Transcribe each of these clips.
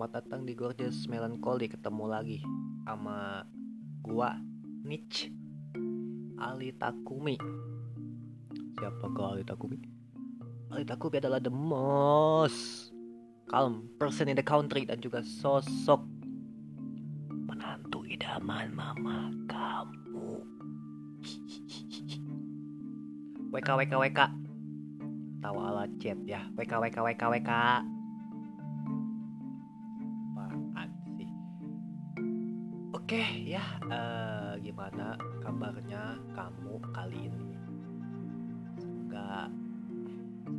Selamat datang di Gorgeous Melancholy. Ketemu lagi sama gua Nich Ali Takumi Siapa kau Ali Takumi? Ali Takumi adalah the most calm person in the country Dan juga sosok menantu idaman mama kamu. WK WK WK Tawa ala chat ya. WK WK WK WK ya eh, gimana kabarnya kamu kali ini? Semoga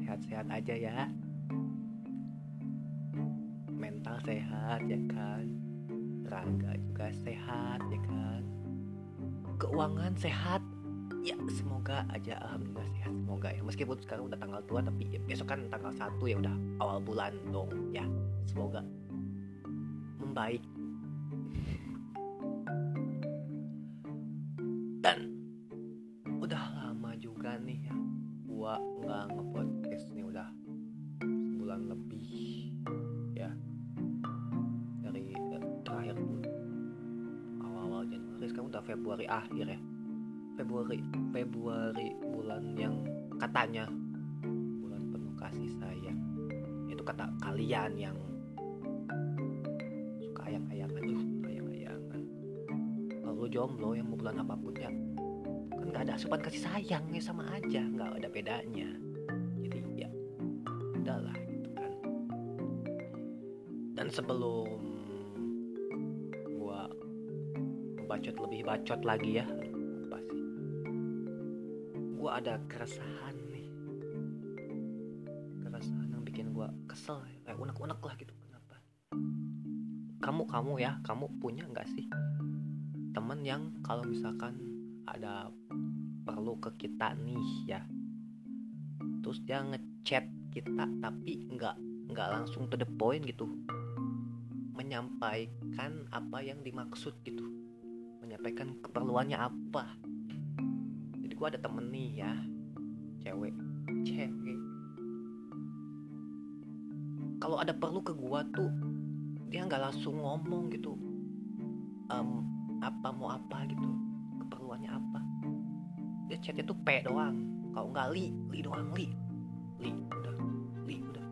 sehat-sehat aja ya. Mental sehat ya kan? Raga juga sehat ya kan? Keuangan sehat. Ya semoga aja alhamdulillah sehat semoga ya. Meskipun sekarang udah tanggal tua tapi ya, besok kan tanggal satu ya udah awal bulan dong ya. Semoga membaik dan udah lama juga nih ya gua nggak nge-podcast nih udah sebulan lebih ya. Dari eh, terakhir awal-awal Januari sekarang udah Februari akhir ya. Februari Februari bulan yang katanya bulan penuh kasih sayang. Itu kata kalian yang suka uh ayang-ayangan kalau jomblo yang mau bulan apa pun ya. Kan nggak ada asupan kasih sayang ya sama aja nggak ada bedanya. Jadi ya udahlah gitu kan. Dan sebelum gua bacot lebih bacot lagi ya apa sih? Gua ada keresahan nih. Keresahan yang bikin gua kesel kayak unek-unek lah gitu. Kenapa? Kamu kamu ya kamu punya nggak sih temen yang kalau misalkan ada perlu ke kita nih ya. Terus dia ngechat kita tapi nggak nggak langsung to the point gitu. Menyampaikan apa yang dimaksud gitu. Menyampaikan keperluannya apa. Jadi gua ada temen nih ya. Cewek. Cewek. Kalau ada perlu ke gua tuh dia nggak langsung ngomong gitu. Em, apa mau apa gitu keperluannya apa. Dia chatnya tuh p doang. Kalau nggak li li doang li. Li udah. Li udah.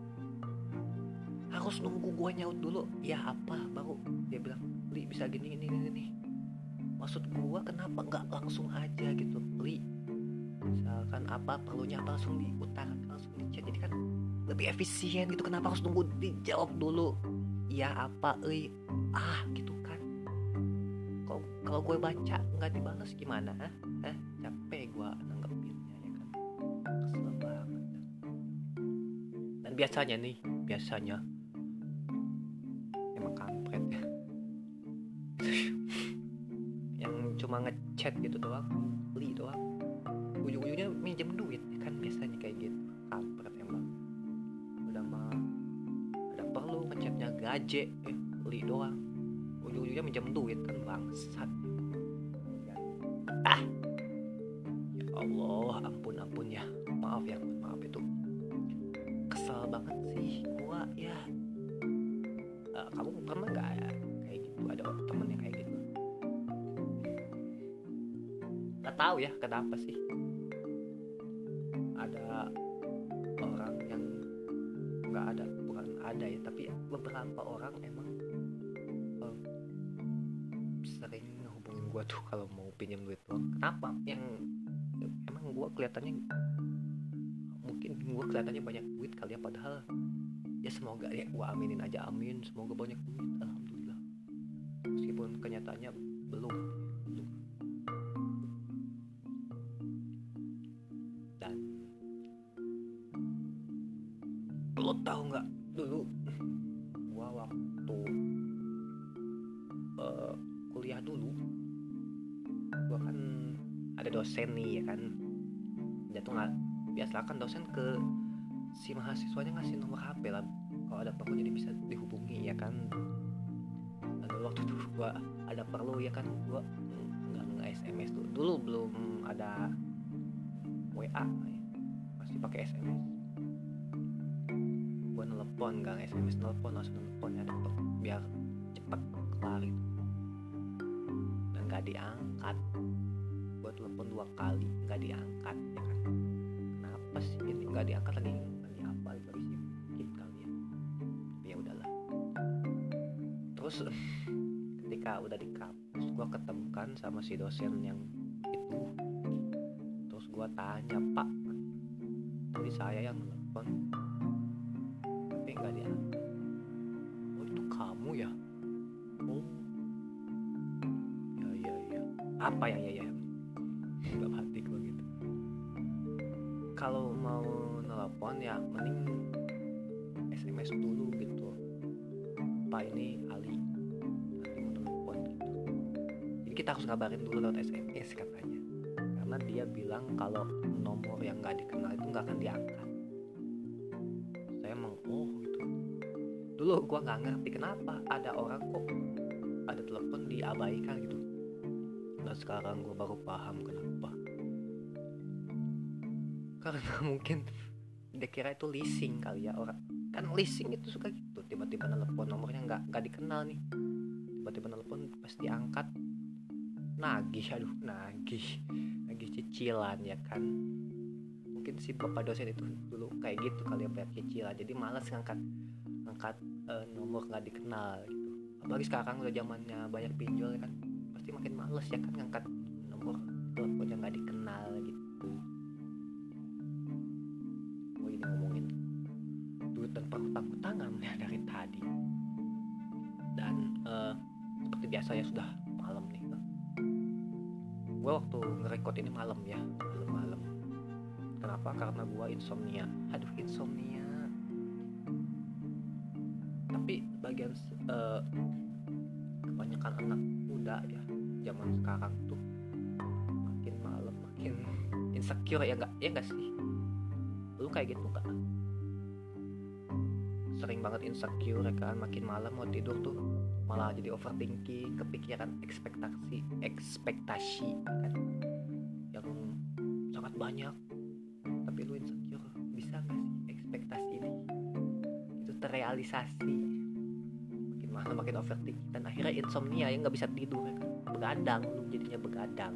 Harus nunggu gua nyaut dulu. Ya apa? Baru dia bilang li bisa gini gini gini, maksud gua kenapa nggak langsung aja gitu? Li misalkan apa perlunya apa langsung diutarakan langsung di chat. Jadi kan lebih efisien gitu. Kenapa harus nunggu dijawab dulu? Ya apa li? Ah gitu kalau kalau gue baca nggak dibalas gimana? Ah Hah? capek gue nanggepinnya ya kan? Kesel banget. Dan biasanya nih biasanya. Emang kampret. Ya yang cuma ngechat gitu doang li doang. Ujung-ujungnya minjem duit ya kan? Biasanya kayak gitu. Kampret emang. Udah mah ada perlu ngechatnya gaje eh li doang ujung-ujungnya minjem duit kan bangsat. Ah. Ya Allah ampun ampun ya. Maaf ya maaf itu. Kesel banget sih gua ya. Eh, kamu pernah nggak ya kayak gitu? Ada temen yang kayak gitu? Nggak tahu ya kenapa sih? Ada orang yang nggak ada bukan ada ya tapi beberapa orang emang gua tuh kalau mau pinjam duit doang kenapa? Yang emang gua kelihatannya mungkin gua kelihatannya banyak duit kali ya padahal ya semoga ya gua aminin aja amin. Semoga banyak duit alhamdulillah. Meskipun kenyataannya belum belum. Dan lo tahu nggak dulu gua waktu eh, kuliah dulu ada dosen nih ya kan. Dia tuh nggak biasa kan dosen ke si mahasiswanya ngasih nomor HP lah. Kalau ada perlu jadi bisa dihubungi ya kan. Dulu waktu itu gua ada perlu ya kan. Gua nggak nge SMS tuh. Dulu belum ada WA ya. masih pakai SMS gua nelpon gang sms nelpon langsung nelpon ya dapet. Biar cepet kelar dan nggak diangkat telepon dua kali nggak diangkat ya kan? Kenapa sih ini nggak diangkat lagi? Lagi apa lagi sibuk kali ya. Ya udahlah. Terus ketika udah di kampus gua ketemukan sama si dosen yang itu. Terus gua tanya pak tadi saya yang telepon tapi nggak diangkat. Oh itu kamu ya? Oh. Ya ya ya. Apa ya ya ya kalau mau nelpon ya mending SMS dulu gitu. Pak ini Ali nanti mau telepon gitu. Jadi kita harus ngabarin dulu lewat SMS katanya. Karena dia bilang kalau nomor yang nggak dikenal itu nggak akan diangkat. Saya emang oh gitu. Dulu gua nggak ngerti kenapa ada orang kok ada telepon diabaikan gitu. Nah sekarang gua baru paham kenapa karena mungkin dia kira itu leasing kali ya orang. Kan leasing itu suka gitu. Tiba-tiba nelpon nomornya nggak nggak dikenal nih. Tiba-tiba nelpon pasti angkat nagih aduh nagih. Nagih cicilan ya kan. Mungkin si bapak dosen itu dulu kayak gitu kali ya bayar cicilan. Jadi malas ngangkat angkat eh, nomor nggak dikenal gitu. Apalagi sekarang udah zamannya banyak pinjol ya kan. Pasti makin males ya kan ngangkat nomor telepon yang nggak dikenal gitu ya dari tadi. Dan eh, seperti biasa ya sudah malam nih. Gue waktu ngerekord ini malam ya malam-malam. Kenapa? Karena gue insomnia. Aduh insomnia. Tapi bagian eh, kebanyakan anak muda ya zaman sekarang tuh makin malam makin insecure ya enggak ya enggak sih? Lu kayak gitu enggak sering banget insecure ya kan makin malam mau tidur tuh malah jadi overthinking kepikiran ekspektasi ekspektasi kan yang sangat banyak. Tapi lu insecure bisa nggak sih ekspektasi ini? Itu terrealisasi. Makin malam makin overthinking dan akhirnya insomnia ya nggak bisa tidur ya kan begadang lu jadinya begadang.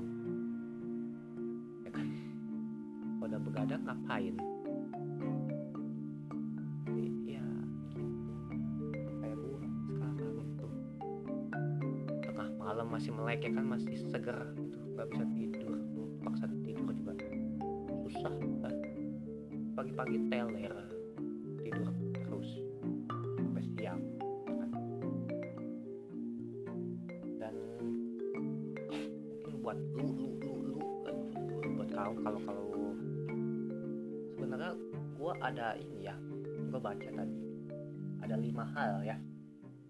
Ya kan? Udah begadang ngapain masih melek ya kan masih seger gitu. Nggak bisa tidur paksa tidur juga. Susah kan pagi-pagi teler tidur terus sampai siang kan. dan mungkin buat lu lu lu lu aduh, buat kau kalau kalau sebenarnya gua ada ini ya gua baca tadi. Ada lima hal ya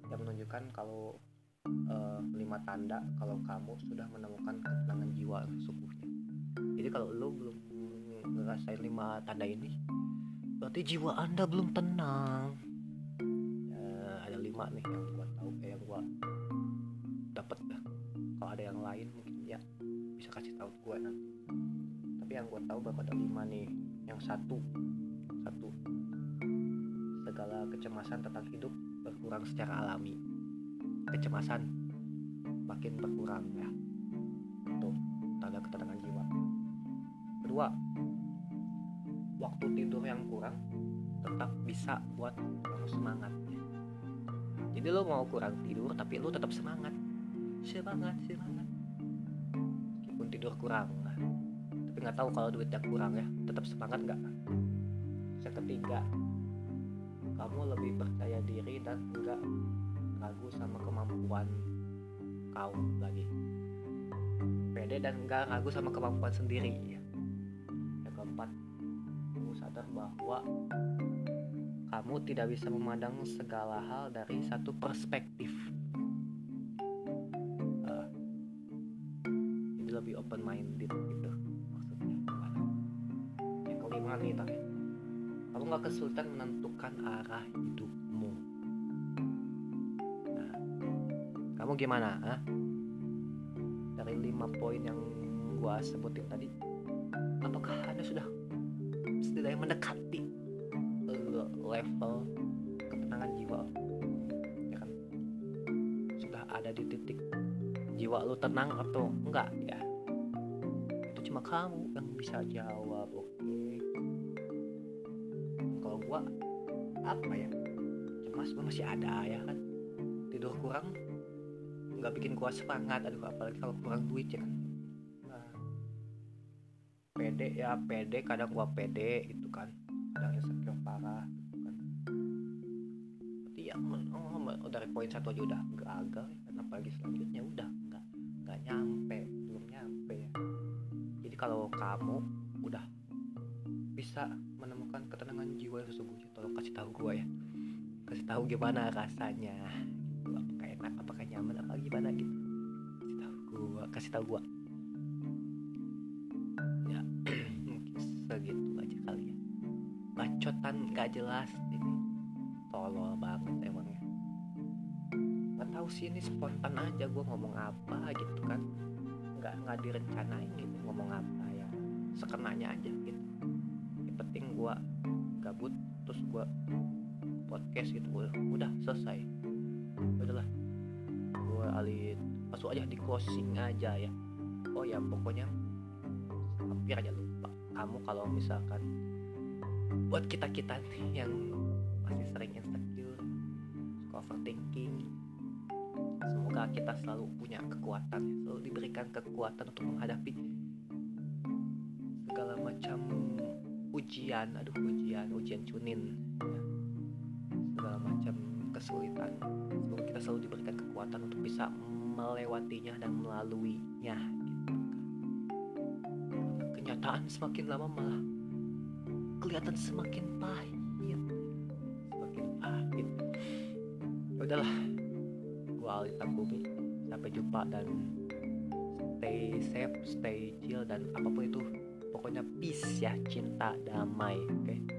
yang menunjukkan kalau lima tanda kalau kamu sudah menemukan ketenangan jiwa sesungguhnya jadi kalau lu belum ngerasain lima tanda ini berarti jiwa anda belum tenang. Ya, ada lima nih yang gua tahu kayak yang gua dapet dah. Kalau ada yang lain mungkin ya bisa kasih tahu gue nanti. Tapi yang gue tahu baru ada lima nih. Yang satu satu. Segala kecemasan tentang hidup berkurang secara alami. Kecemasan berkurang ya itu tanda ketenangan jiwa. Kedua waktu tidur yang kurang tetap bisa buat kamu semangat. Jadi lo mau kurang tidur tapi lo tetap semangat. Semangat semangat. Meskipun tidur kurang tapi nggak tahu kalau duitnya kurang ya tetap semangat nggak? Yang ketiga kamu lebih percaya diri dan enggak ragu sama kemampuan kau lagi. Pede dan enggak ragu sama kemampuan sendiri. Ya yang keempat kamu sadar bahwa kamu tidak bisa memandang segala hal dari satu perspektif. Eh, jadi lebih open minded gitu maksudnya. Yang kelima nih tapi kamu nggak kesulitan menentukan arah hidupmu kamu gimana ah? dari lima poin yang gua sebutin tadi apakah anda sudah setidaknya mendekati eh, level ketenangan jiwa? Ya kan? Sudah ada di titik jiwa lo tenang atau enggak ya? Itu cuma kamu yang bisa jawab oke? Kalau gua apa ya? Cemas gua masih ada ya kan? Tidur kurang nggak bikin gua semangat. Aduh apalagi kalau kurang duit ya kan. Nah, pede ya pede. Kadang gua pede gitu kan. Kadang insecure parah gitu kan. Berarti ya oh, oh, dari poin satu aja udah gagal ya kan. Apalagi selanjutnya udah nggak nggak nyampe belum nyampe ya. Jadi kalau kamu udah bisa menemukan ketenangan jiwa yang sesungguhnya tolong kasih tahu gua ya. Kasih tahu gimana rasanya. Apakah nyaman? Apa gimana gitu? Kasih tahu gua kasih tahu gua. Ya mungkin segitu aja kali ya. Bacotan nggak jelas ini. Tolol banget emangnya. Nggak tahu sih ini spontan aja gua ngomong apa gitu kan. Nggak nggak direncanain gitu ngomong apa ya. Sekenanya aja gitu. Yang penting gua gabut terus gua podcast gitu. Udah selesai. Udahlah gue masuk aja di closing aja ya. Oh ya pokoknya hampir aja lupa. Kamu kalau misalkan buat kita kita nih yang masih sering insecure suka overthinking semoga kita selalu punya kekuatan. Selalu diberikan kekuatan untuk menghadapi segala macam ujian. Aduh ujian ujian cunin ya. Segala macam kesulitan semoga kita selalu diberikan kekuatan untuk bisa melewatinya dan melaluinya gitu. Kenyataan semakin lama malah kelihatan semakin pahit. Semakin pahit. Ya udahlah. Gua Alita Bumi. Sampai jumpa dan stay safe stay chill dan apa pun itu. Pokoknya peace ya cinta damai oke? okay?